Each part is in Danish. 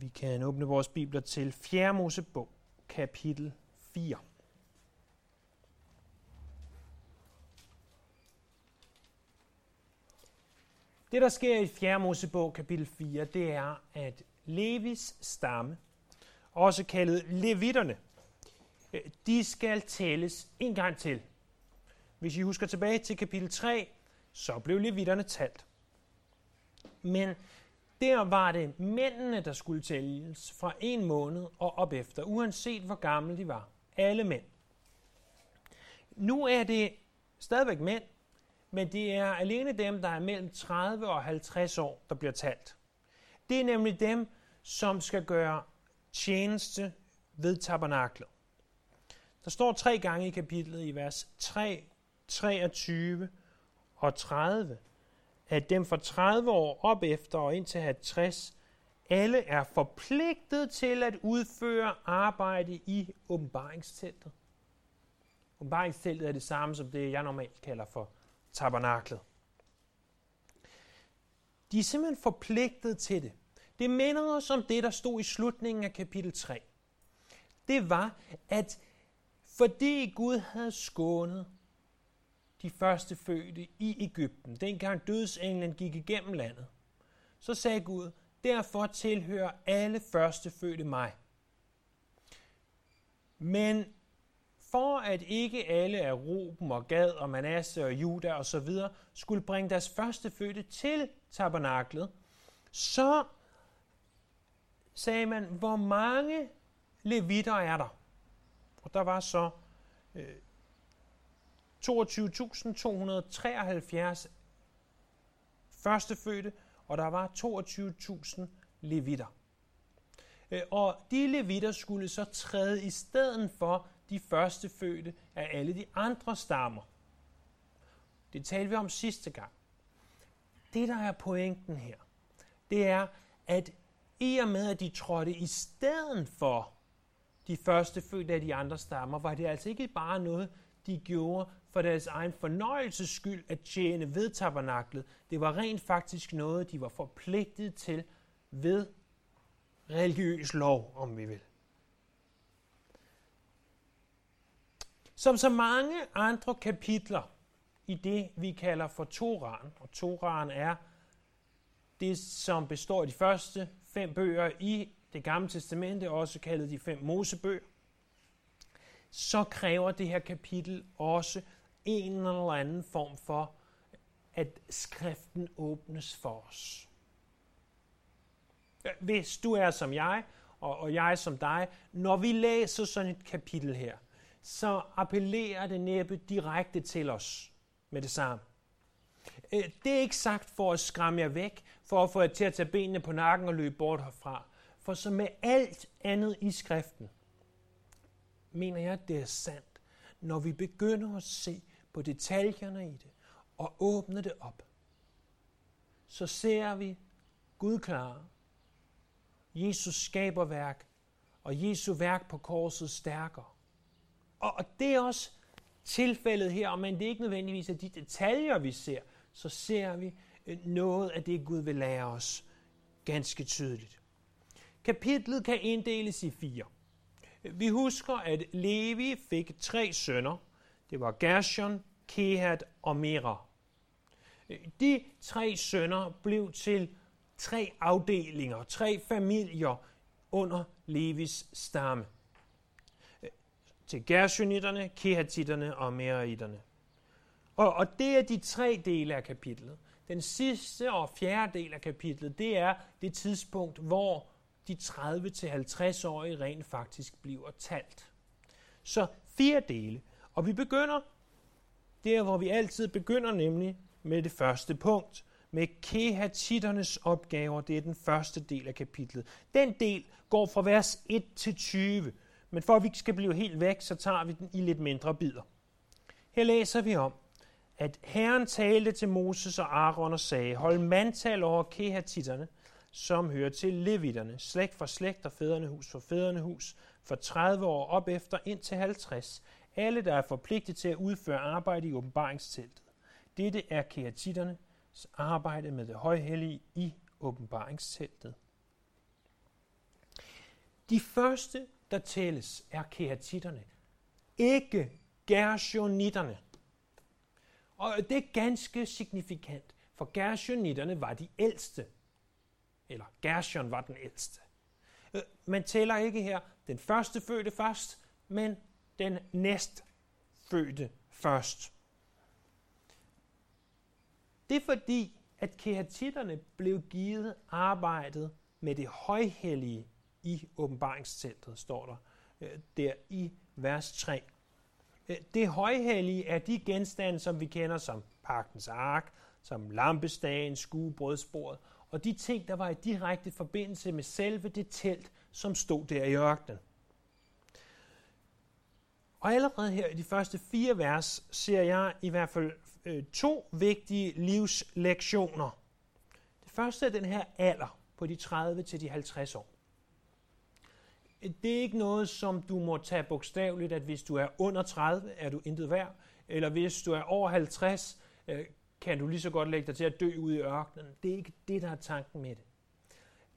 Vi kan åbne vores bibler til 4. Mosebog, kapitel 4. Det, der sker i 4. Mosebog, kapitel 4, det er, at Levis stamme, også kaldet levitterne, øh, de skal tælles en gang til. Hvis I husker tilbage til kapitel 3, så blev levitterne talt. Men der var det mændene, der skulle tælles fra en måned og op efter, uanset hvor gamle de var. Alle mænd. Nu er det stadigvæk mænd, men det er alene dem, der er mellem 30 og 50 år, der bliver talt. Det er nemlig dem, som skal gøre tjeneste ved tabernaklet. Der står tre gange i kapitlet i vers 3, 23 og 30, at dem fra 30 år op efter og indtil 50, alle er forpligtet til at udføre arbejde i åbenbaringsteltet. Åbenbaringsteltet er det samme som det, jeg normalt kalder for tabernaklet. De er simpelthen forpligtet til det. Det minder os om det, der stod i slutningen af kapitel 3. Det var, at fordi Gud havde skånet de første fødte i Ægypten, dengang dødsenglen gik igennem landet, så sagde Gud, derfor tilhører alle første fødte mig. Men for at ikke alle af Ruben og Gad og Manasse og Juda og så videre skulle bringe deres første fødte til tabernaklet, så sagde man, hvor mange levitter er der? Og der var så øh, 22.273 førstefødte, og der var 22.000 levitter. Øh, og de levitter skulle så træde i stedet for de førstefødte af alle de andre stammer. Det talte vi om sidste gang. Det, der er pointen her, det er, at i og med, at de trådte i stedet for de første fødte af de andre stammer, var det altså ikke bare noget, de gjorde for deres egen fornøjelses skyld at tjene ved tabernaklet. Det var rent faktisk noget, de var forpligtet til ved religiøs lov, om vi vil. Som så mange andre kapitler i det, vi kalder for Toran, og Toran er det, som består af de første fem bøger i det gamle testamente, også kaldet de fem Mosebøger, så kræver det her kapitel også en eller anden form for, at skriften åbnes for os. Hvis du er som jeg, og, og jeg som dig, når vi læser sådan et kapitel her, så appellerer det næppe direkte til os med det samme. Øh, det er ikke sagt for at skræmme jer væk, for at få jer til at tage benene på nakken og løbe bort herfra. For som med alt andet i skriften, mener jeg, at det er sandt, når vi begynder at se på detaljerne i det og åbne det op, så ser vi Gud klare, Jesus skaber værk, og Jesu værk på korset stærkere. Og, og det er også tilfældet her, men det er ikke nødvendigvis af de detaljer, vi ser, så ser vi øh, noget af det, Gud vil lære os ganske tydeligt. Kapitlet kan inddeles i fire. Vi husker, at Levi fik tre sønner. Det var Gershon, Kehat og Mera. De tre sønner blev til tre afdelinger, tre familier under Levis stamme. Til Gershonitterne, Kehatitterne og Meraitterne. Og, og det er de tre dele af kapitlet. Den sidste og fjerde del af kapitlet, det er det tidspunkt, hvor de 30-50-årige rent faktisk bliver talt. Så fire dele. Og vi begynder der, hvor vi altid begynder, nemlig med det første punkt, med kehatitternes opgaver. Det er den første del af kapitlet. Den del går fra vers 1 til 20, men for at vi ikke skal blive helt væk, så tager vi den i lidt mindre bidder. Her læser vi om, at Herren talte til Moses og Aaron og sagde, hold mandtal over kehatitterne, som hører til levitterne, slægt for slægt og fædrenehus for fædrenehus, for 30 år op efter indtil 50, alle der er forpligtet til at udføre arbejde i åbenbaringsteltet. Dette er kehatitternes arbejde med det højhellige i åbenbaringsteltet. De første, der tælles, er kehatitterne, ikke gershonitterne. Og det er ganske signifikant, for gershonitterne var de ældste. Eller Gershon var den ældste. Øh, man tæller ikke her den første fødte først, men den næstfødte først. Det er fordi, at kehatitterne blev givet arbejdet med det højhellige i åbenbaringsteltet, står der øh, der i vers 3. Øh, det højhellige er de genstande, som vi kender som pagtens ark, som lampestagen, skuebrødsbordet, og de ting, der var i direkte forbindelse med selve det telt, som stod der i ørkenen. Og allerede her i de første fire vers ser jeg i hvert fald øh, to vigtige livslektioner. Det første er den her alder på de 30 til de 50 år. Det er ikke noget, som du må tage bogstaveligt, at hvis du er under 30, er du intet værd, eller hvis du er over 50, øh, kan du lige så godt lægge dig til at dø ude i ørkenen. Det er ikke det, der er tanken med det.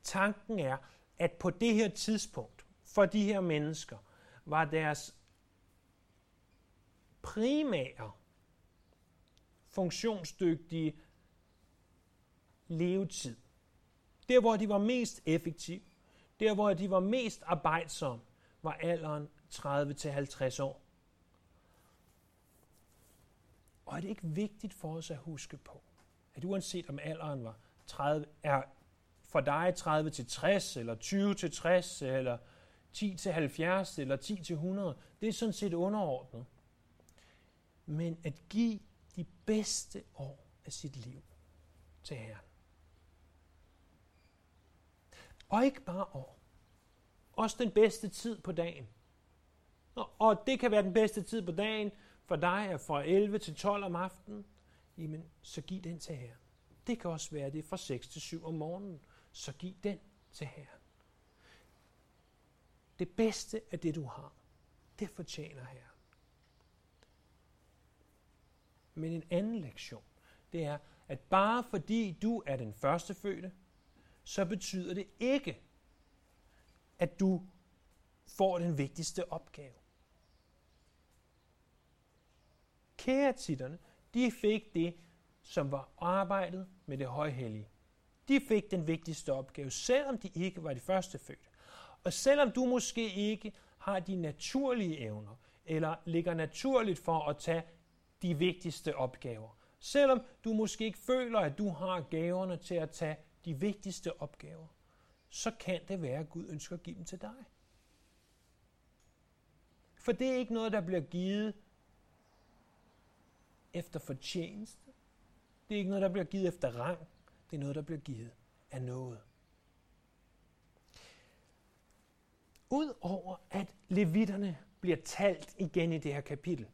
Tanken er, at på det her tidspunkt, for de her mennesker, var deres primære funktionsdygtige levetid. Der, hvor de var mest effektive, der, hvor de var mest arbejdsomme, var alderen 30-50 år. Og er det ikke vigtigt for os at huske på, at uanset om alderen var 30, er for dig 30 til 60, eller 20 til 60, eller 10 til 70, eller 10 til 100, det er sådan set underordnet. Men at give de bedste år af sit liv til Herren. Og ikke bare år. Også den bedste tid på dagen. Og det kan være den bedste tid på dagen for dig er fra 11 til 12 om aftenen. Jamen, så giv den til Herren. Det kan også være det fra 6 til 7 om morgenen. Så giv den til Herren. Det bedste af det, du har, det fortjener Herren. Men en anden lektion, det er, at bare fordi du er den første fødte, så betyder det ikke, at du får den vigtigste opgave. Kæretitterne, de fik det, som var arbejdet med det højhellige. De fik den vigtigste opgave, selvom de ikke var de første fødte. Og selvom du måske ikke har de naturlige evner, eller ligger naturligt for at tage de vigtigste opgaver. Selvom du måske ikke føler, at du har gaverne til at tage de vigtigste opgaver, så kan det være, at Gud ønsker at give dem til dig. For det er ikke noget, der bliver givet efter fortjeneste. Det er ikke noget, der bliver givet efter rang. Det er noget, der bliver givet af noget. Udover at levitterne bliver talt igen i det her kapitel,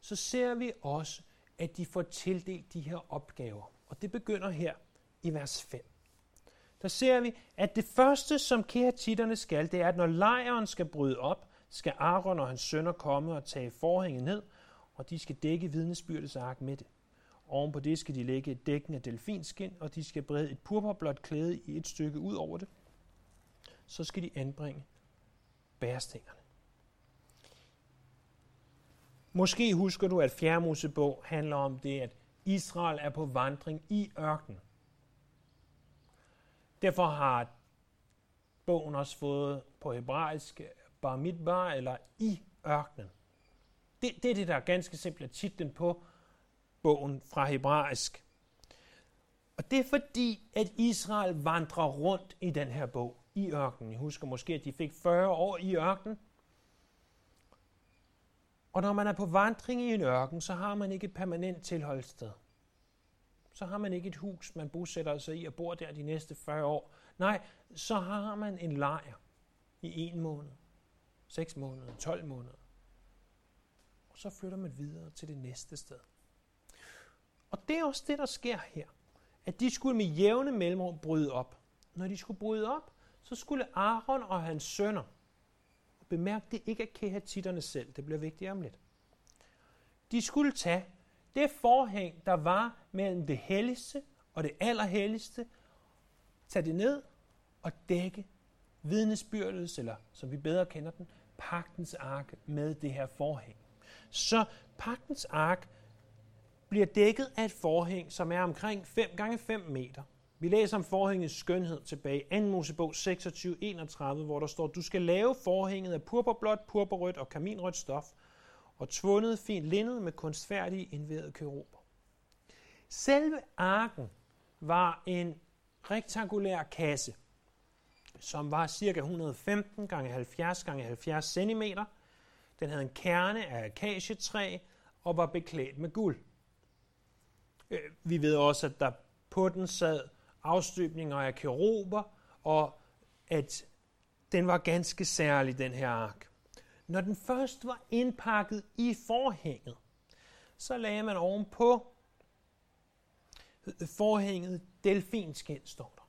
så ser vi også, at de får tildelt de her opgaver. Og det begynder her i vers 5. Der ser vi, at det første, som kehatitterne skal, det er, at når lejren skal bryde op, skal Aaron og hans sønner komme og tage forhænget ned, og de skal dække vidnesbyrdets ark med det. Oven på det skal de lægge et dækken af delfinskin, og de skal brede et purpurblåt klæde i et stykke ud over det. Så skal de anbringe bærestængerne. Måske husker du, at Fjerde handler om det, at Israel er på vandring i ørken. Derfor har bogen også fået på hebraisk bar midbar, eller i ørkenen. Det, det er det, der er ganske simpelt titlen på bogen fra hebraisk. Og det er fordi, at Israel vandrer rundt i den her bog, i ørkenen. Jeg husker måske, at de fik 40 år i ørkenen. Og når man er på vandring i en ørken, så har man ikke et permanent tilholdssted. Så har man ikke et hus, man bosætter sig i og bor der de næste 40 år. Nej, så har man en lejr i en måned, 6 måneder, 12 måneder Og så flytter man videre til det næste sted. Og det er også det, der sker her. At de skulle med jævne mellemrum bryde op. Når de skulle bryde op, så skulle Aaron og hans sønner, bemærk det ikke er kehatitterne selv, det bliver vigtigt om lidt. De skulle tage det forhæng, der var mellem det helligste og det allerhelligste, tage det ned og dække vidnesbyrdets, eller som vi bedre kender den, pagtens ark med det her forhæng. Så pagtens ark bliver dækket af et forhæng, som er omkring 5 gange 5 meter. Vi læser om forhængets skønhed tilbage i 2. Mosebog 26-31, hvor der står, du skal lave forhænget af purpurblåt, purpurrødt og kaminrødt stof, og tvundet fint linned med kunstfærdige indvævede keruber. Selve arken var en rektangulær kasse, som var ca. 115 x 70 x 70 cm. Den havde en kerne af akacietræ og var beklædt med guld. Øh, vi ved også, at der på den sad afstøbninger af keruber, og at den var ganske særlig, den her ark. Når den først var indpakket i forhænget, så lagde man ovenpå forhænget delfinskin, står der.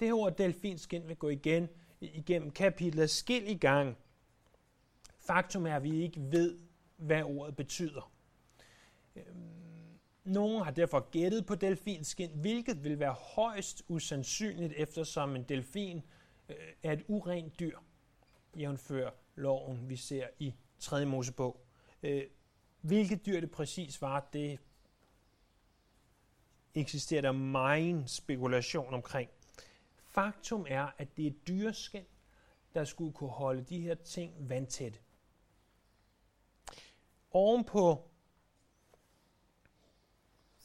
Det her ord delfinskin vil gå igen igennem kapitlet skil i gang. Faktum er, at vi ikke ved, hvad ordet betyder. Øhm, nogle har derfor gættet på delfinskin, hvilket vil være højst usandsynligt, eftersom en delfin øh, er et urent dyr, jævnfører loven, vi ser i 3. Mosebog. Øh, hvilket dyr det præcis var, det eksisterer der meget spekulation omkring. Faktum er, at det er dyreskin, der skulle kunne holde de her ting vandtætte. Ovenpå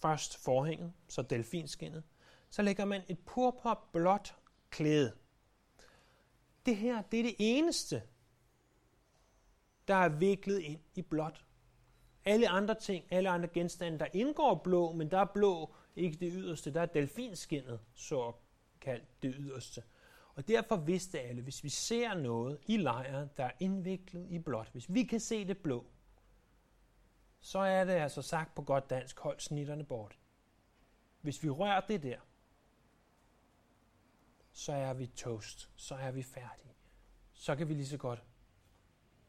først forhænget, så delfinskinnet, så lægger man et purpurblåt klæde. Det her, det er det eneste, der er viklet ind i blåt. Alle andre ting, alle andre genstande, der indgår blå, men der er blå ikke det yderste, der er delfinskinnet, så kaldt det yderste. Og derfor vidste alle, hvis vi ser noget i lejren, der er indviklet i blåt, hvis vi kan se det blå, så er det altså sagt på godt dansk, hold snitterne bort. Hvis vi rører det der, så er vi toast, så er vi færdige. Så kan vi lige så godt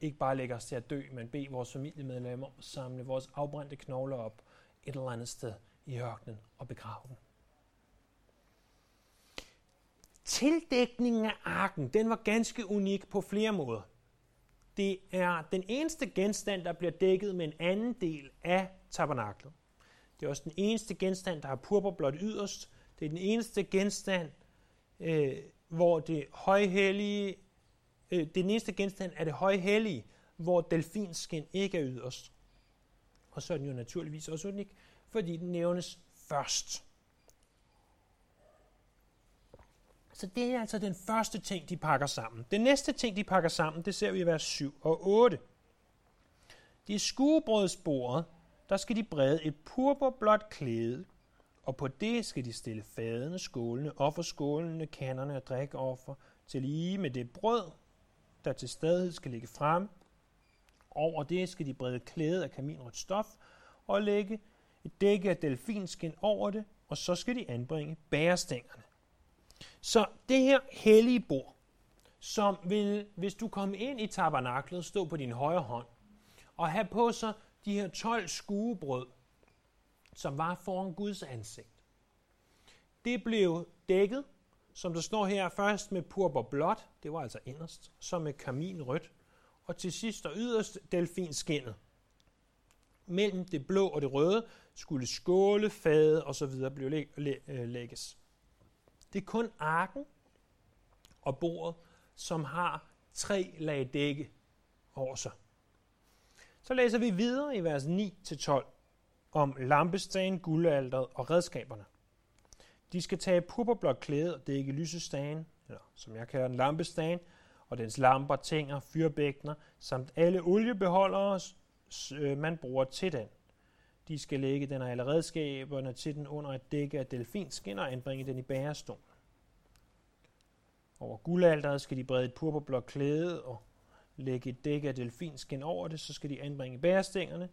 ikke bare lægge os til at dø, men bede vores familiemedlemmer om at samle vores afbrændte knogler op et eller andet sted i ørkenen og begrave dem. Tildækningen af arken, den var ganske unik på flere måder. Det er den eneste genstand, der bliver dækket med en anden del af tabernaklet. Det er også den eneste genstand, der har purpurblåt yderst. Det er den eneste genstand, øh, hvor det højhellige, øh, det er den eneste genstand af det højhellige, hvor delfinskin ikke er yderst. Og så er den jo naturligvis også unik, fordi den nævnes først. Så det er altså den første ting, de pakker sammen. Den næste ting, de pakker sammen, det ser vi i vers 7 og 8. De skuebrødsbordet, der skal de brede et purpurblåt klæde, og på det skal de stille fadene, skålene, offerskålene, kanderne og drikoffer til lige med det brød, der til stadighed skal ligge frem. Over det skal de brede klæde af kaminrødt stof og lægge et dække af delfinskin over det, og så skal de anbringe bærestængerne. Så det her hellige bord, som vil, hvis du kom ind i tabernaklet, stå på din højre hånd, og have på sig de her 12 skuebrød, som var foran Guds ansigt. Det blev dækket, som der står her, først med purpur blåt, det var altså inderst, så med kaminrødt, og til sidst og yderst delfinskinnet. Mellem det blå og det røde skulle skåle, fade og så videre blive læ- læ- øh, lægges. Det er kun arken og bordet, som har tre lag dække over sig. Så læser vi videre i vers 9-12 om lampestagen, guldalderet og redskaberne. De skal tage purpurblåt klæde og dække lysestagen, eller som jeg kalder den lampestagen, og dens lamper, tænger, fyrbækner, samt alle oliebeholdere, øh, man bruger til den. De skal lægge den af alle redskaberne til den under et dække af delfinskin og anbringe den i bærestolen. Over guldalderet skal de brede et purpurblåt klæde og lægge et dække af delfinskin over det, så skal de anbringe bærestængerne,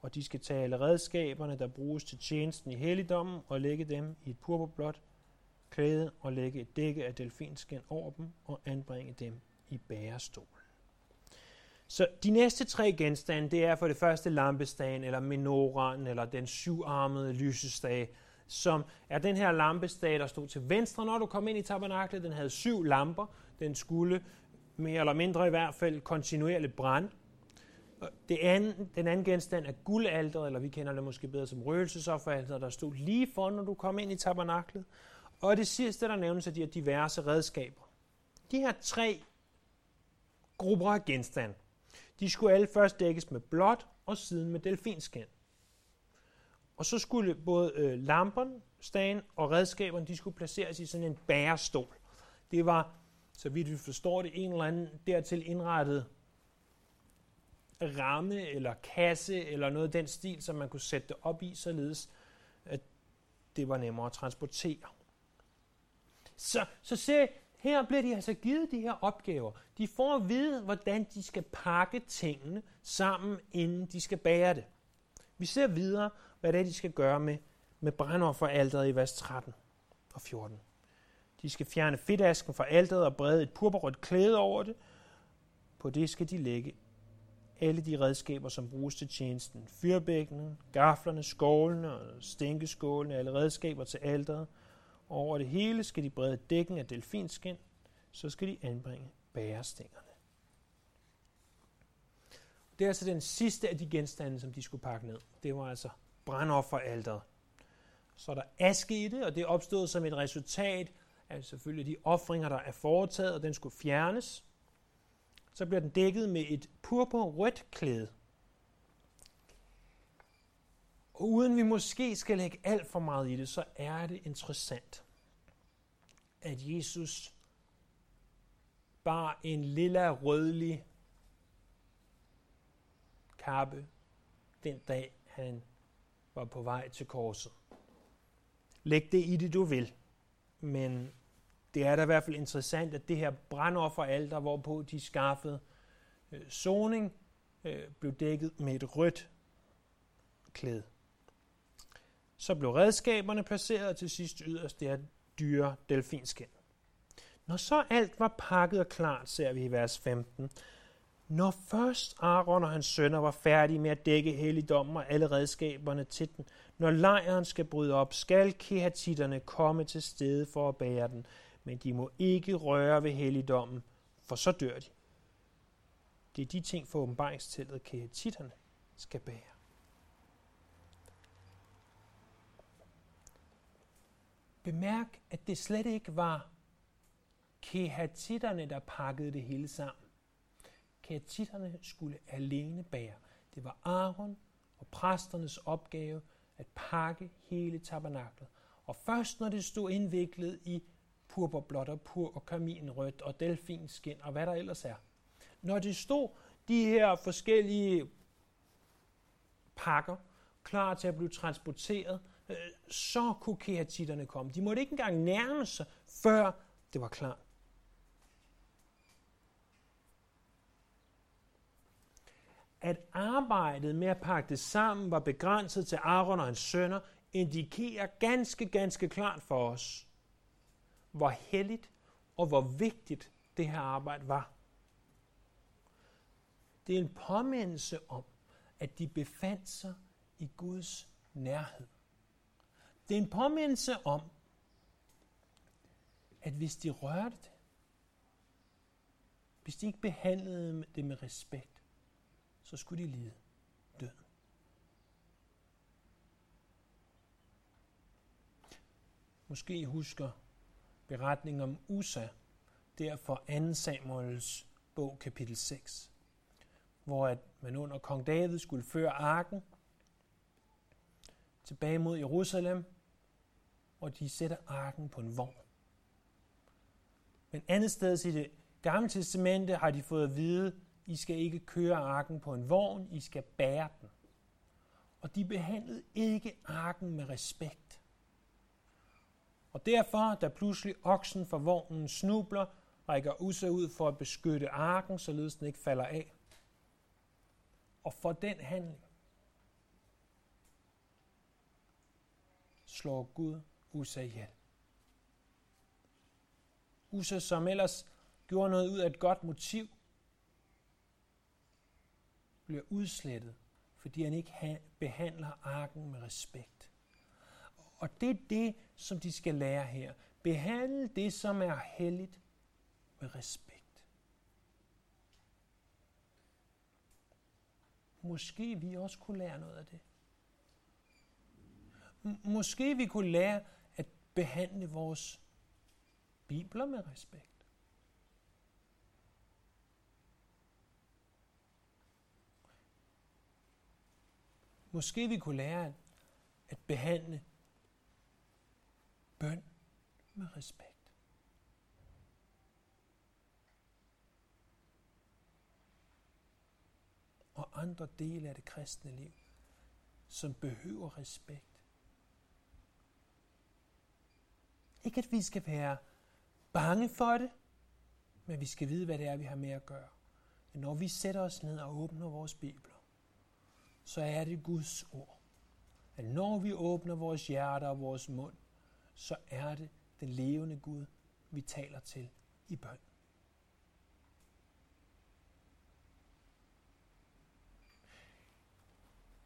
og de skal tage alle redskaberne, der bruges til tjenesten i helligdommen, og lægge dem i et purpurblåt klæde og lægge et dække af delfinskin over dem og anbringe dem i bærestolen. Så de næste tre genstande, det er for det første lampestagen, eller menoran, eller den syvarmede lysestage, som er den her lampestage, der stod til venstre, når du kom ind i tabernaklet. Den havde syv lamper. Den skulle mere eller mindre i hvert fald kontinuerligt brænde. Det anden, den anden genstand er guldalteret, eller vi kender det måske bedre som røgelsesofferalteret, der stod lige for, når du kom ind i tabernaklet. Og det sidste, der nævnes, er de her diverse redskaber. De her tre grupper af genstande, de skulle alle først dækkes med blåt, og siden med delfinskin. Og så skulle både øh, lamperne, stagen og redskaberne, de skulle placeres i sådan en bærestol. Det var, så vidt vi forstår det, en eller anden dertil indrettet ramme eller kasse eller noget af den stil, som man kunne sætte det op i, således at det var nemmere at transportere. Så, så se, her bliver de altså givet de her opgaver. De får at vide, hvordan de skal pakke tingene sammen, inden de skal bære det. Vi ser videre, hvad det er, de skal gøre med, med brændofferalteret i vers 13 og 14. De skal fjerne fedtasken fra alteret og brede et purpurrødt klæde over det. På det skal de lægge alle de redskaber, som bruges til tjenesten. Fyrbækkenen, gaflerne, skålene og stænkeskålene, alle redskaber til alteret. Og over det hele skal de brede dækken af delfinskin, så skal de anbringe bærestængerne. Det er altså den sidste af de genstande, som de skulle pakke ned. Det var altså brandofferalteret. Så er der aske i det, og det opstod som et resultat af selvfølgelig de ofringer, der er foretaget, og den skulle fjernes. Så bliver den dækket med et purpurrødt klæde. Og uden vi måske skal lægge alt for meget i det, så er det interessant, at Jesus bar en lilla rødlig kappe den dag, han var på vej til korset. Læg det i det, du vil. Men det er da i hvert fald interessant, at det her brandofferalter, hvorpå de skaffede øh, soning, øh, blev dækket med et rødt klæde. Så blev redskaberne placeret, og til sidst yderst det her dyre delfinskin. Når så alt var pakket og klart, ser vi i vers 15, når først Aaron og hans sønner var færdige med at dække helligdommen og alle redskaberne til den, når lejren skal bryde op, skal kehatitterne komme til stede for at bære den, men de må ikke røre ved helligdommen, for så dør de. Det er de ting for åbenbaringsteltet, kehatitterne skal bære. Bemærk, at det slet ikke var kehatitterne, der pakkede det hele sammen. Kehatitterne skulle alene bære. Det var Aaron og præsternes opgave at pakke hele tabernaklet. Og først når det stod indviklet i purpurblåt og pur og kaminrødt og delfinskin og hvad der ellers er. Når det stod de her forskellige pakker klar til at blive transporteret, så kunne keratitterne komme. De måtte ikke engang nærme sig, før det var klart. At arbejdet med at pakke det sammen var begrænset til Aaron og hans sønner, indikerer ganske, ganske klart for os, hvor helligt og hvor vigtigt det her arbejde var. Det er en påmindelse om, at de befandt sig i Guds nærhed. Det er en påmindelse om, at hvis de rørte det, hvis de ikke behandlede det med respekt, så skulle de lide døden. Måske husker beretningen om Usa, derfor 2. Samuels bog, kapitel 6, hvor at man under kong David skulle føre arken tilbage mod Jerusalem, og de sætter arken på en vogn. Men andet sted i det gamle testamente har de fået at vide, I skal ikke køre arken på en vogn, I skal bære den. Og de behandlede ikke arken med respekt. Og derfor, da pludselig oksen for vognen snubler, rækker Usa ud for at beskytte arken, således den ikke falder af. Og for den handling slår Gud Usa ihjel. Usa, som ellers gjorde noget ud af et godt motiv, bliver udslettet, fordi han ikke behandler arken med respekt. Og det er det, som de skal lære her. Behandle det, som er helligt, med respekt. Måske vi også kunne lære noget af det. Måske vi kunne lære at behandle vores bibler med respekt. Måske vi kunne lære at behandle bøn med respekt. Og andre dele af det kristne liv, som behøver respekt. Ikke at vi skal være bange for det, men vi skal vide, hvad det er, vi har med at gøre. Når vi sætter os ned og åbner vores bibler, så er det Guds ord. At når vi åbner vores hjerter og vores mund, så er det den levende Gud, vi taler til i bøn.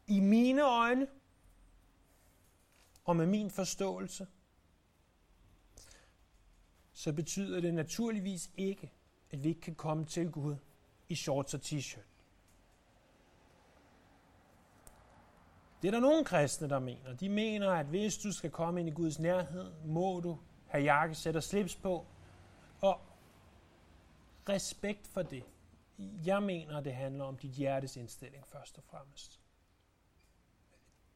I mine øjne, og med min forståelse, så betyder det naturligvis ikke, at vi ikke kan komme til Gud i shorts og t-shirt. Det er der nogle kristne, der mener. De mener, at hvis du skal komme ind i Guds nærhed, må du have jakkesæt og slips på. Og respekt for det. Jeg mener, det handler om dit hjertes indstilling først og fremmest.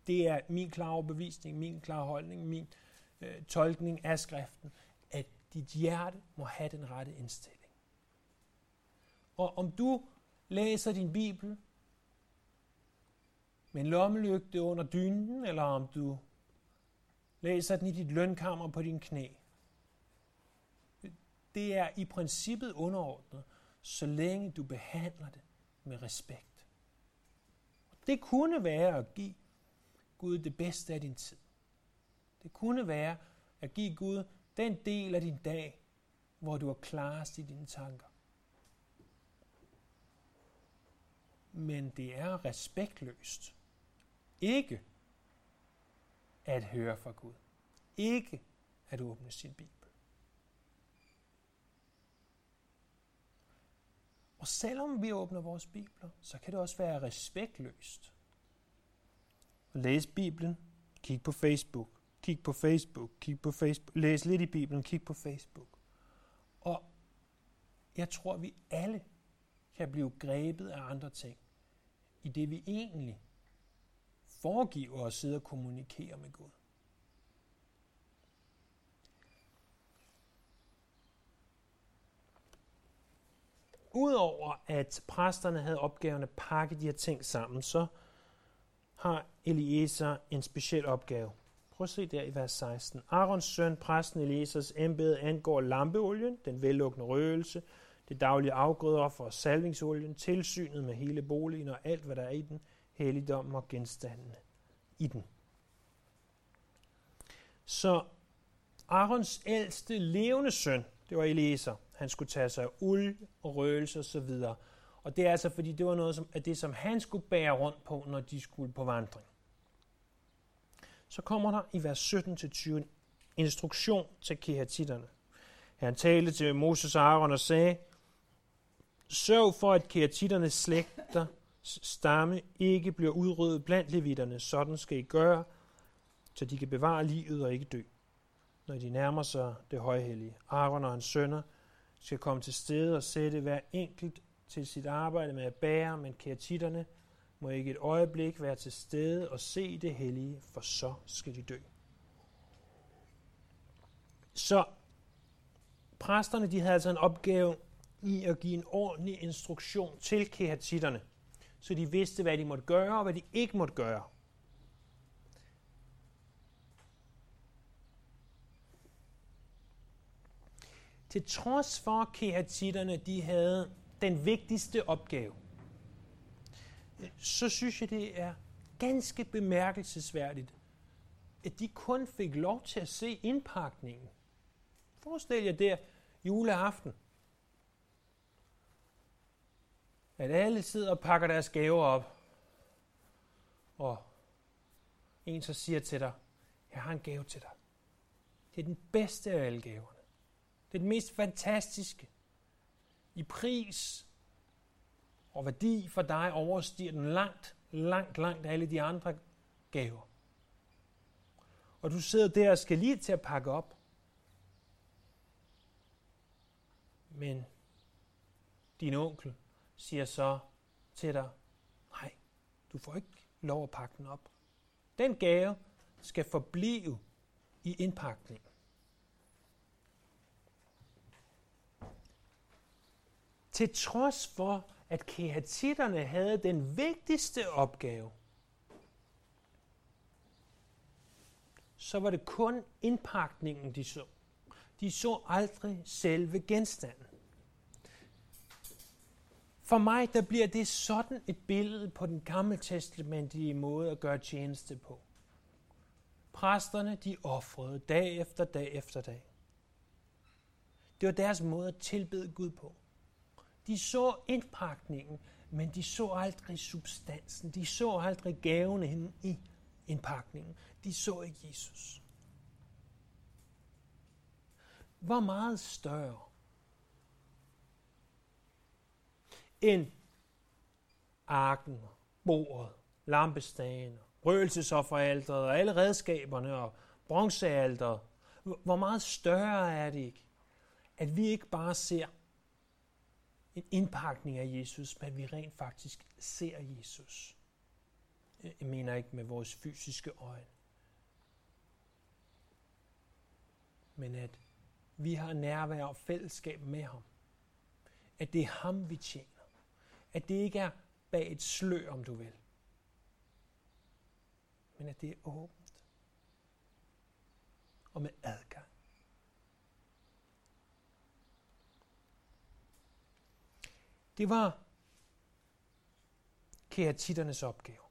Det er min klare overbevisning, min klare holdning, min øh, tolkning af skriften, dit hjerte må have den rette indstilling. Og om du læser din bibel med en lommelygte under dynen, eller om du læser den i dit lønkammer på din knæ. Det er i princippet underordnet, så længe du behandler det med respekt. Det kunne være at give Gud det bedste af din tid. Det kunne være at give Gud den del af din dag, hvor du er klarest i dine tanker. Men det er respektløst ikke at høre fra Gud. Ikke at åbne sin Bibel. Og selvom vi åbner vores bibler, så kan det også være respektløst. Læs Bibelen, kig på Facebook, kig på Facebook, kig på Facebook, læs lidt i Bibelen, kig på Facebook. Og jeg tror, vi alle kan blive grebet af andre ting, i det vi egentlig foregiver at sidde og kommunikere med Gud. Udover at præsterne havde opgaven at pakke de her ting sammen, så har Eliezer en speciel opgave. Prøv at se der i vers 16. Arons søn, præsten Elisas embede angår lampeolien, den vellukkende røgelse, det daglige afgrøder for salvingsolien, tilsynet med hele boligen og alt, hvad der er i den, helligdommen og genstandene i den. Så Arons ældste levende søn, det var Eliezer, han skulle tage sig af uld og røgelse og så videre. Og det er altså, fordi det var noget som, af det, som han skulle bære rundt på, når de skulle på vandring. Så kommer der i vers 17-20 en instruktion til kehatitterne. Han talte til Moses og Aaron og sagde, Sørg for, at kehatitternes slægter stamme ikke bliver udryddet blandt levitterne. Sådan skal I gøre, så de kan bevare livet og ikke dø, når de nærmer sig det højhellige. Aaron og hans sønner skal komme til stede og sætte hver enkelt til sit arbejde med at bære, men keatitterne må ikke et øjeblik være til stede og se det hellige, for så skal de dø. Så præsterne de havde altså en opgave i at give en ordentlig instruktion til kehatitterne så de vidste, hvad de måtte gøre og hvad de ikke måtte gøre. Til trods for, at kehatitterne de havde den vigtigste opgave, så synes jeg, det er ganske bemærkelsesværdigt, at de kun fik lov til at se indpakningen. Forestil jer der juleaften at alle sidder og pakker deres gaver op, og en så siger til dig, jeg har en gave til dig. Det er den bedste af alle gaverne. Det er den mest fantastiske. i pris og værdi for dig overstiger den langt, langt, langt alle de andre gaver. Og du sidder der og skal lige til at pakke op. Men din onkel siger så til dig, nej, du får ikke lov at pakke den op. Den gave skal forblive i indpakningen. Til trods for, at kehatitterne havde den vigtigste opgave, så var det kun indpakningen, de så. De så aldrig selve genstanden. For mig, der bliver det sådan et billede på den gammeltestamentlige måde at gøre tjeneste på. Præsterne, de offrede dag efter dag efter dag. Det var deres måde at tilbede Gud på. De så indpakningen, men de så aldrig substansen. De så aldrig gaven hende i indpakningen. De så ikke Jesus. Hvor meget større end arken, bordet, lampestagen, røgelsesofferalteret og alle redskaberne og bronzealteret. Hvor meget større er det ikke, at vi ikke bare ser en indpakning af Jesus, men vi rent faktisk ser Jesus. Jeg mener ikke med vores fysiske øjne. Men at vi har nærvær og fællesskab med ham. At det er ham, vi tjener. At det ikke er bag et slør, om du vil. Men at det er åbent. Og med adgang. Det var keratitternes opgave.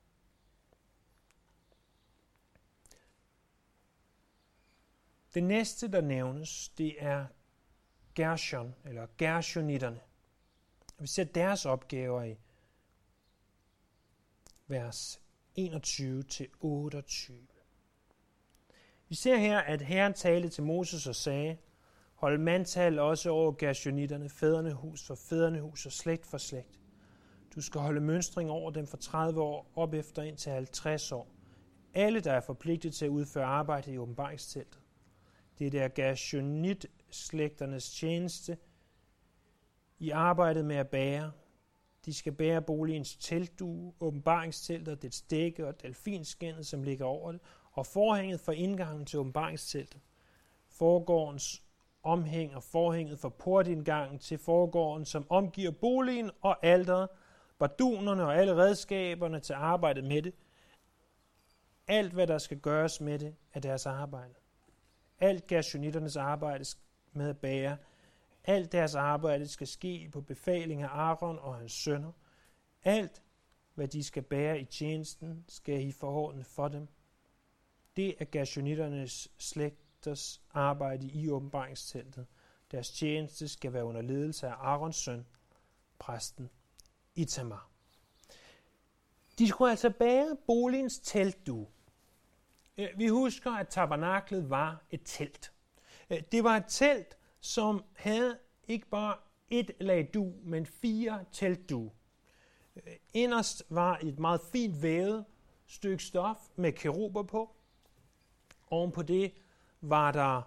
Det næste, der nævnes, det er Gershon, eller Gershonitterne. Vi ser deres opgaver i vers 21-28. Vi ser her, at Herren talte til Moses og sagde, Hold mandtal også over Gershonitterne, fædrene hus for fædrene hus og slægt for slægt. Du skal holde mønstring over dem fra 30 år op efter ind til 50 år. Alle, der er forpligtet til at udføre arbejde i åbenbaringsteltet. Det er Gershonit-slægternes tjeneste i arbejdet med at bære. De skal bære boligens teltdue, åbenbaringsteltet, dets dække og delfinskændet, som ligger over det, og forhænget for indgangen til åbenbaringsteltet. Forgårdens omhæng og forhænget for portindgangen til forgården, som omgiver boligen og alderet, bardunerne og alle redskaberne til arbejdet med det. Alt, hvad der skal gøres med det, er deres arbejde. Alt gershonitternes arbejde med at bære, alt deres arbejde skal ske på befaling af Aaron og hans sønner. Alt, hvad de skal bære i tjenesten, skal I forordne for dem. Det er gershonitternes slægt præsters arbejde i åbenbaringsteltet. Deres tjeneste skal være under ledelse af Arons søn, præsten Itamar. De skulle altså bære boligens teltdue. Øh, vi husker, at tabernaklet var et telt. Øh, det var et telt, som havde ikke bare et lag du, men fire teltdu. Øh, inderst var et meget fint vævet stykke stof med keruber på. Oven på det var der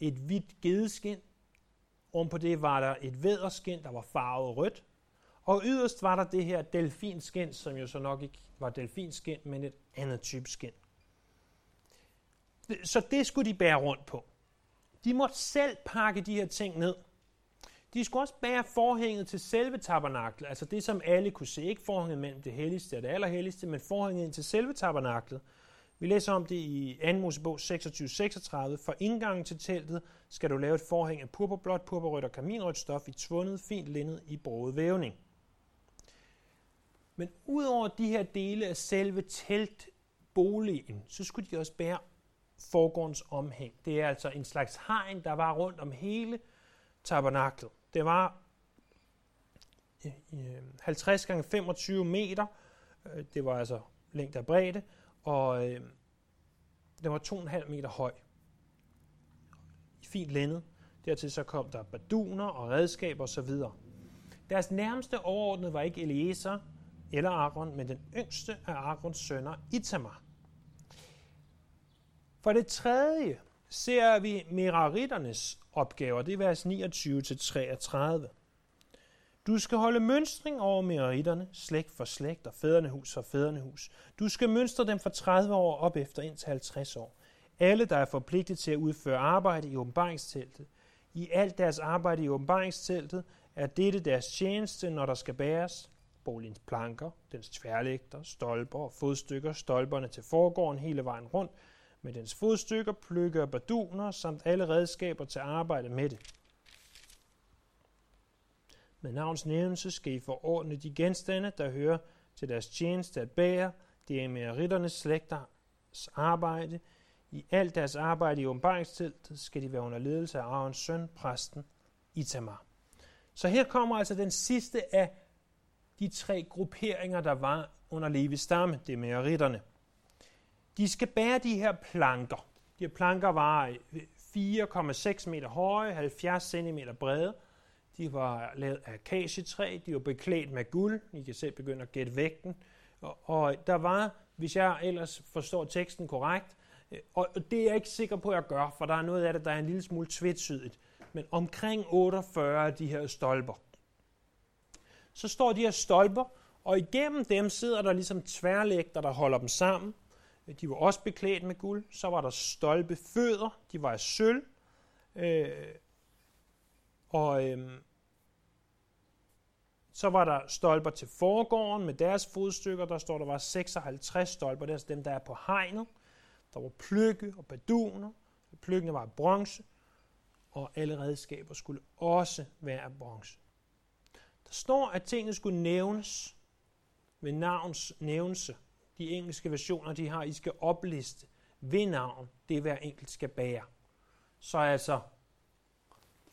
et hvidt gedeskin. Oven på det var der et væderskin, der var farvet rødt. Og yderst var der det her delfinskin, som jo så nok ikke var delfinskin, men et andet type skin. Så det skulle de bære rundt på. De måtte selv pakke de her ting ned. De skulle også bære forhænget til selve tabernaklet, altså det, som alle kunne se. Ikke forhænget mellem det helligste og det allerhelligste, men forhænget ind til selve tabernaklet. Vi læser om det i 2. Mosebog 26-36. For indgangen til teltet skal du lave et forhæng af purpurblåt, purpurrødt og kaminrødt stof i tvundet, fint linned i broget vævning. Men udover de her dele af selve teltboligen, så skulle de også bære forgårdens omhæng. Det er altså en slags hegn, der var rundt om hele tabernaklet. Det var øh, øh, 50 gange 25 meter. Øh, det var altså længde og bredde og øh, den var 2,5 meter høj. I fint lændet. Dertil så kom der baduner og redskaber osv. Deres nærmeste overordnede var ikke Eliezer eller Aaron, men den yngste af Aarons sønner, Itamar. For det tredje ser vi Meraritternes opgaver, det er vers 29-33. Du skal holde mønstring over meritterne, slægt for slægt og fædrenehus for fædrenehus. Du skal mønstre dem fra 30 år op efter indtil 50 år. Alle, der er forpligtet til at udføre arbejde i åbenbaringsteltet. I alt deres arbejde i åbenbaringsteltet er dette deres tjeneste, når der skal bæres. Boligens planker, dens tværlægter, stolper og fodstykker, stolperne til forgården hele vejen rundt, med dens fodstykker, pløkker og baduner, samt alle redskaber til arbejde med det. Med navns nævnelse skal I forordne de genstande, der hører til deres tjeneste at bære. Det er med ritternes slægters arbejde. I alt deres arbejde i åbenbaringsteltet skal de være under ledelse af Arons søn, præsten Itamar. Så her kommer altså den sidste af de tre grupperinger, der var under Levis stamme, det med ritterne. De skal bære de her planker. De her planker var 4,6 meter høje, 70 cm brede, de var lavet af akacietræ, de var beklædt med guld. I kan selv begynde at gætte vægten. Og, og der var, hvis jeg ellers forstår teksten korrekt, øh, og det er jeg ikke sikker på, at jeg gør, for der er noget af det, der er en lille smule tvetydigt, men omkring 48 af de her stolper. Så står de her stolper, og igennem dem sidder der ligesom tværlægter, der holder dem sammen. De var også beklædt med guld. Så var der stolpefødder, de var af sølv. Øh, og øhm, så var der stolper til forgården med deres fodstykker. Der står, der var 56 stolper. Det er altså dem, der er på hegnet. Der var pløkke og baduner. Pløkkene var af bronze. Og alle redskaber skulle også være af bronze. Der står, at tingene skulle nævnes ved navns nævnelse. De engelske versioner, de har, I skal opliste ved navn, det hver enkelt skal bære. Så altså,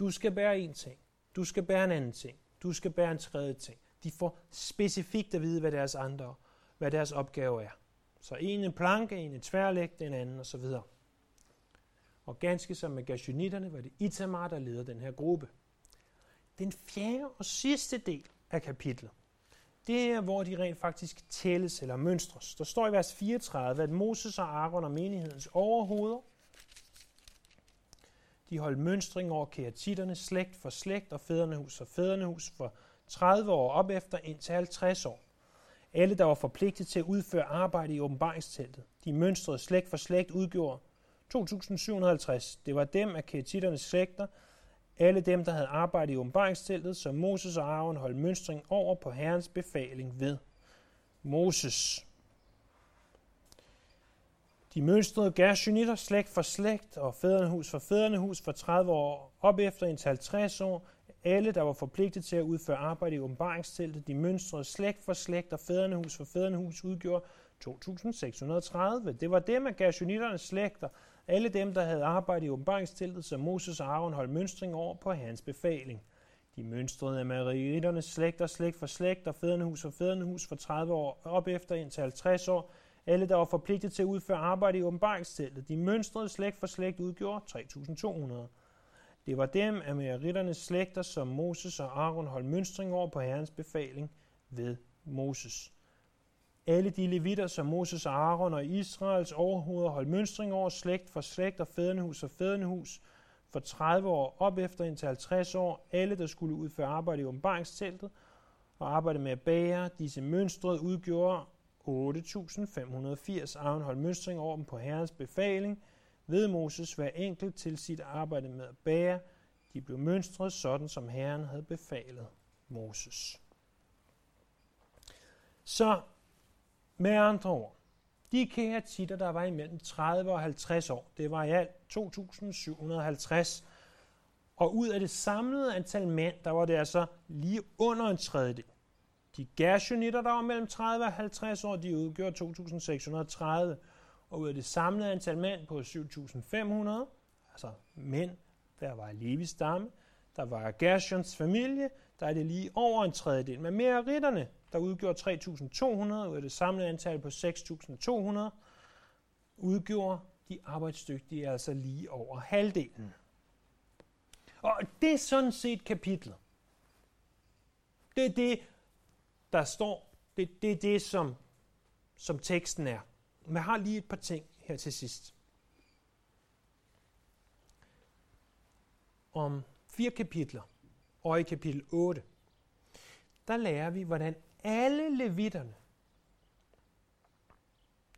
du skal bære en ting. Du skal bære en anden ting. Du skal bære en tredje ting. De får specifikt at vide, hvad deres andre, hvad deres opgave er. Så en en planke, en en tværlæg, en anden osv. Og ganske som med gashunitterne var det Itamar, der leder den her gruppe. Den fjerde og sidste del af kapitlet, det er, hvor de rent faktisk tælles eller mønstres. Der står i vers 34, at Moses og Aaron og menighedens overhoveder de holdt mønstring over keatitterne slægt for slægt og fædrenehus for fædrenehus for 30 år op efter indtil 50 år. Alle, der var forpligtet til at udføre arbejde i åbenbaringsteltet, de mønstrede slægt for slægt udgjorde 2.750. Det var dem af keatitternes slægter, alle dem, der havde arbejdet i åbenbaringsteltet, som Moses og Aaron holdt mønstring over på Herrens befaling ved. Moses de mønstrede Gershonitter slægt for slægt og fædrenehus for fædrenehus for 30 år op efter indtil 50 år. Alle, der var forpligtet til at udføre arbejde i åbenbaringsteltet, de mønstrede slægt for slægt og fædrenehus for fædrenehus udgjorde 2.630. Det var dem af Gershonitternes slægter, alle dem, der havde arbejdet i åbenbaringsteltet, som Moses og Aaron holdt mønstring over på hans befaling. De mønstrede af Maritternes slægter slægt for slægt og fædrenehus for fædrenehus for 30 år op efter indtil 50 år, alle, der var forpligtet til at udføre arbejde i åbenbaringsteltet, de mønstrede slægt for slægt udgjorde 3.200. Det var dem af meritternes slægter, som Moses og Aaron holdt mønstring over på Herrens befaling ved Moses. Alle de levitter, som Moses og Aaron og Israels overhoveder holdt mønstring over slægt for slægt og fædrenehus og fædrenehus, for 30 år op efter indtil 50 år, alle, der skulle udføre arbejde i åbenbaringsteltet og arbejde med at bære disse mønstre, udgjorde 8.580 Arnhold Møstring over dem på Herrens befaling, ved Moses hver enkelt til sit arbejde med at bære. De blev mønstret sådan, som Herren havde befalet Moses. Så med andre ord, de keatitter, der var imellem 30 og 50 år, det var i alt 2.750. Og ud af det samlede antal mænd, der var det altså lige under en tredjedel. De Gershonitter, der var mellem 30 og 50 år, de udgjorde 2.630. Og ud af det samlede antal mænd på 7.500, altså mænd, der var Levis stamme, der var Gershons familie, der er det lige over en tredjedel. Men mere ritterne, der udgjorde 3.200, ud af det samlede antal på 6.200, udgjorde de arbejdsdygtige altså lige over halvdelen. Og det er sådan set kapitlet. Det er det, der står. Det, det er det, som, som teksten er. Men jeg har lige et par ting her til sidst. Om fire kapitler, og i kapitel 8, der lærer vi, hvordan alle levitterne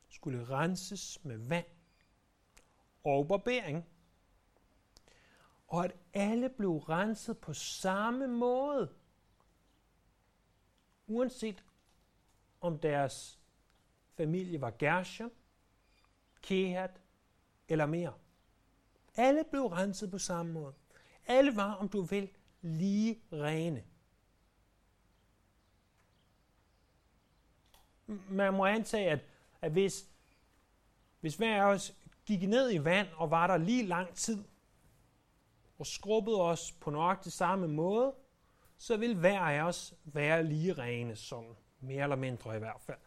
skulle renses med vand og barbering. Og at alle blev renset på samme måde, uanset om deres familie var Gershon, Kehat eller mere. Alle blev renset på samme måde. Alle var, om du vil, lige rene. Man må antage, at, at hvis, hvis hver af os gik ned i vand og var der lige lang tid, og skrubbede os på nok det samme måde, så vil hver af os være lige rene, sådan mere eller mindre i hvert fald.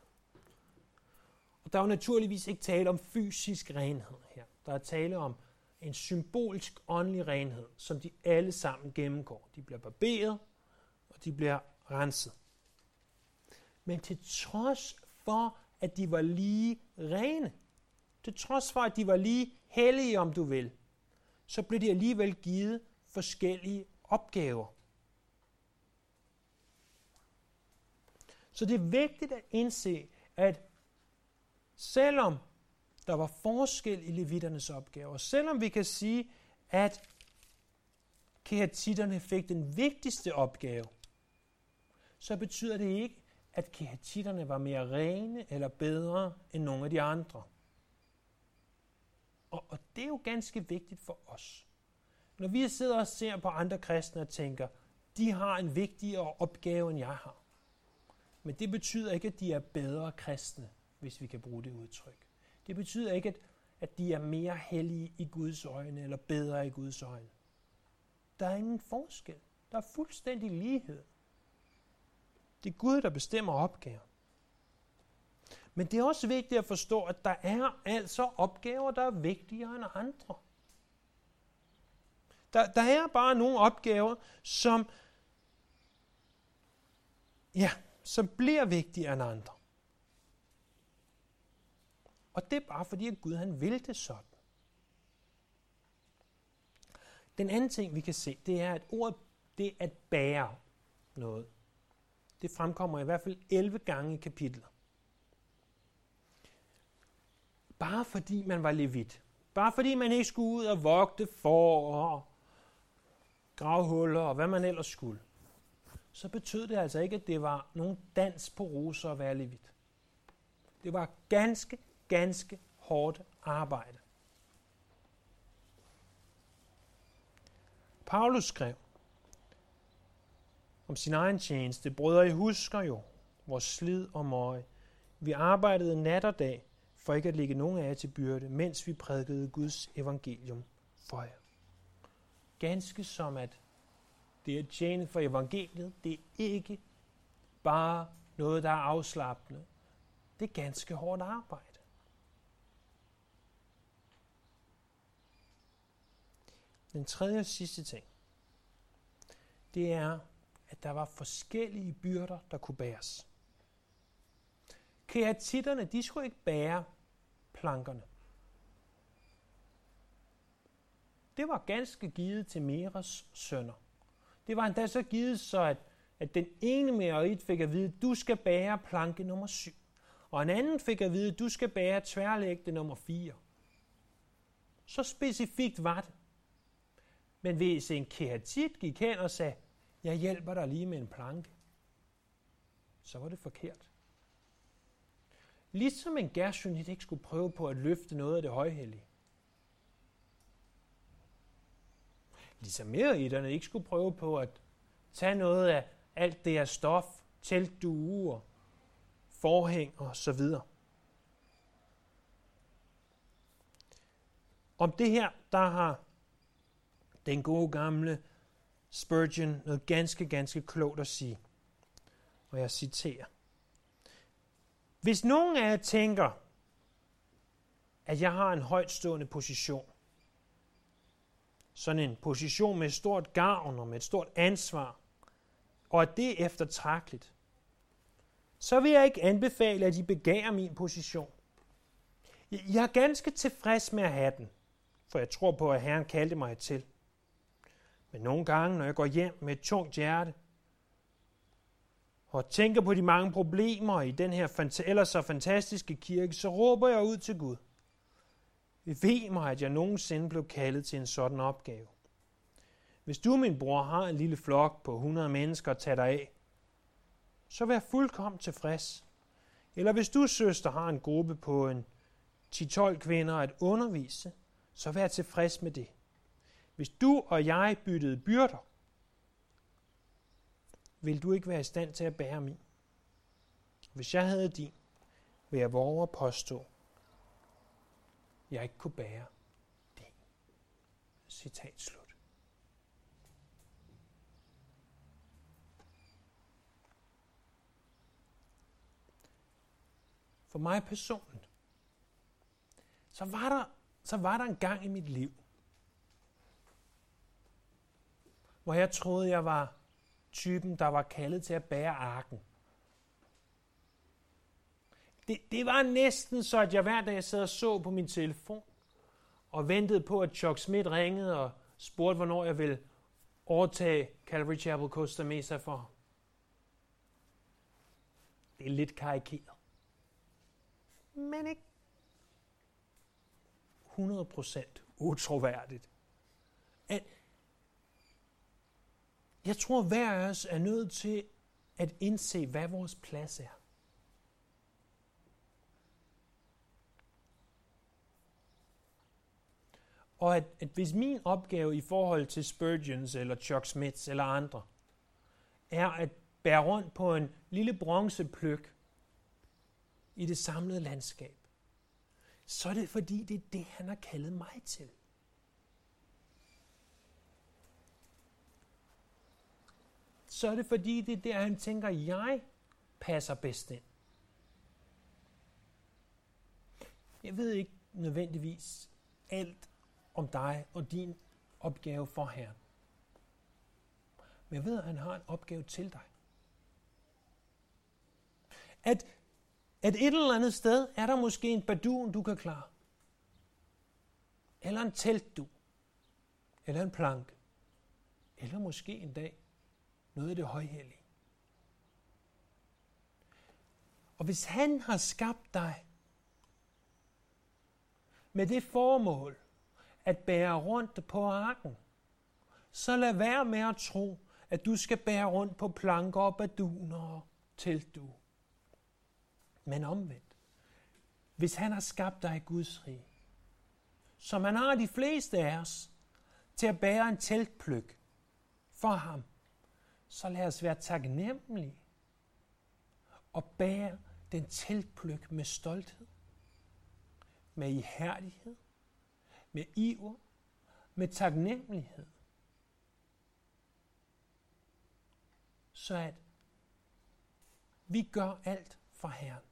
Og der er jo naturligvis ikke tale om fysisk renhed her. Der er tale om en symbolsk åndelig renhed, som de alle sammen gennemgår. De bliver barberet, og de bliver renset. Men til trods for, at de var lige rene, til trods for, at de var lige hellige, om du vil, så blev de alligevel givet forskellige opgaver. Så det er vigtigt at indse, at selvom der var forskel i levitternes opgaver, selvom vi kan sige, at kehatitterne fik den vigtigste opgave, så betyder det ikke, at kehatitterne var mere rene eller bedre end nogle af de andre. Og, og det er jo ganske vigtigt for os. Når vi sidder og ser på andre kristne og tænker, de har en vigtigere opgave, end jeg har. Men det betyder ikke, at de er bedre kristne, hvis vi kan bruge det udtryk. Det betyder ikke, at, at de er mere hellige i Guds øjne, eller bedre i Guds øjne. Der er ingen forskel. Der er fuldstændig lighed. Det er Gud, der bestemmer opgaven. Men det er også vigtigt at forstå, at der er altså opgaver, der er vigtigere end andre. Der, der er bare nogle opgaver, som, ja, som bliver vigtigere end andre. Og det er bare fordi, at Gud han vil det sådan. Den anden ting, vi kan se, det er, at ordet det at bære noget. Det fremkommer i hvert fald 11 gange i kapitlet. Bare fordi man var levit. Bare fordi man ikke skulle ud og vogte for og gravhuller og hvad man ellers skulle. Så betød det altså ikke, at det var nogen dans på roser at være levit. Det var ganske, ganske hårdt arbejde. Paulus skrev om sin egen tjeneste, brødre, I husker jo vores slid og møje. Vi arbejdede nat og dag, for ikke at lægge nogen af jer til byrde, mens vi prædikede Guds evangelium for jer. Ganske som at det at tjene for evangeliet, det er ikke bare noget, der er afslappende. Det er ganske hårdt arbejde. Den tredje og sidste ting, det er, at der var forskellige byrder, der kunne bæres. Kreatitterne, de skulle ikke bære plankerne. Det var ganske givet til Meras sønner. Det var endda så givet, så at, at den ene merit fik at vide, du skal bære planke nummer 7. Og en anden fik at vide, du skal bære tværlægte nummer 4. Så specifikt var det. Men hvis en kehatit gik hen og sagde, jeg hjælper dig lige med en planke, så var det forkert. Ligesom en gershonit ikke skulle prøve på at løfte noget af det højhellige. Ligesom meriterne ikke skulle prøve på at tage noget af alt det her stof, teltduer, forhæng og så videre. Om det her, der har den gode gamle Spurgeon noget ganske, ganske klogt at sige. Og jeg citerer. Hvis nogen af jer tænker, at jeg har en højtstående position, sådan en position med et stort gavn og med et stort ansvar, og at det er eftertragteligt, så vil jeg ikke anbefale, at I begærer min position. Jeg er ganske tilfreds med at have den, for jeg tror på, at Herren kaldte mig til. Men nogle gange, når jeg går hjem med et tungt hjerte, og tænker på de mange problemer i den her ellers så fantastiske kirke, så råber jeg ud til Gud. Ved mig, at jeg nogensinde blev kaldet til en sådan opgave. Hvis du, min bror, har en lille flok på 100 mennesker at tage dig af, så vær fuldkommen tilfreds. Eller hvis du, søster, har en gruppe på en 10-12 kvinder at undervise, så vær tilfreds med det. Hvis du og jeg byttede byrder, vil du ikke være i stand til at bære min. Hvis jeg havde din, vil jeg våge at påstå, jeg ikke kunne bære din. Citat slut. For mig personligt, så var der, så var der en gang i mit liv, hvor jeg troede, jeg var typen, der var kaldet til at bære arken. Det, det var næsten så, at jeg hver dag sad og så på min telefon, og ventede på, at Chuck Smith ringede og spurgte, hvornår jeg ville overtage Calvary Chapel Costa Mesa for Det er lidt karikeret. Men ikke 100% utroværdigt. At jeg tror, hver af os er nødt til at indse, hvad vores plads er. Og at, at hvis min opgave i forhold til Spurgeons eller Chuck Smiths eller andre, er at bære rundt på en lille bronzepløk i det samlede landskab, så er det fordi, det er det, han har kaldet mig til. Så er det fordi, det er der, han tænker, jeg passer bedst ind. Jeg ved ikke nødvendigvis alt om dig og din opgave for Herren. Men jeg ved, at han har en opgave til dig. At, at et eller andet sted er der måske en badun, du kan klare. Eller en teltdu. Eller en planke. Eller måske en dag noget af det højhellige. Og hvis han har skabt dig med det formål at bære rundt på arken, så lad være med at tro, at du skal bære rundt på planker og baduner og teltdu. Men omvendt, hvis han har skabt dig i Guds rige, som han har de fleste af os, til at bære en teltpløk for ham, så lad os være taknemmelige og bære den teltpløk med stolthed, med ihærdighed, med iver, med taknemmelighed. Så at vi gør alt for Herren.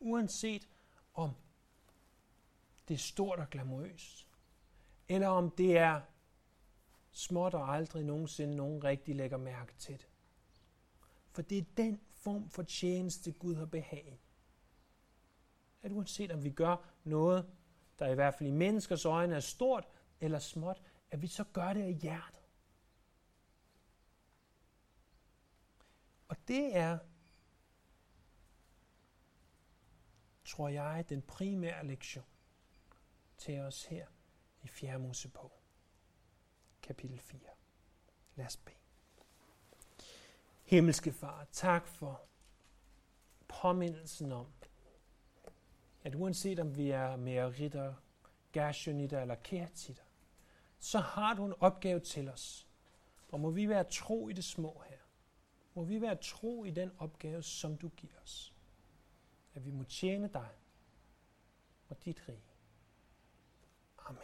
Uanset om det er stort og glamourøst, eller om det er småt og aldrig nogensinde nogen rigtig lægger mærke til det. For det er den form for tjeneste, Gud har behag At uanset om vi gør noget, der i hvert fald i menneskers øjne er stort eller småt, at vi så gør det af hjertet. Og det er, tror jeg, den primære lektion til os her i 4. Mosebog kapitel 4. Lad os bede. Himmelske Far, tak for påmindelsen om, at uanset om vi er ritter, gershonitter eller kertitter, så har du en opgave til os. Og må vi være tro i det små her. Må vi være tro i den opgave, som du giver os. At vi må tjene dig og dit rige. Amen.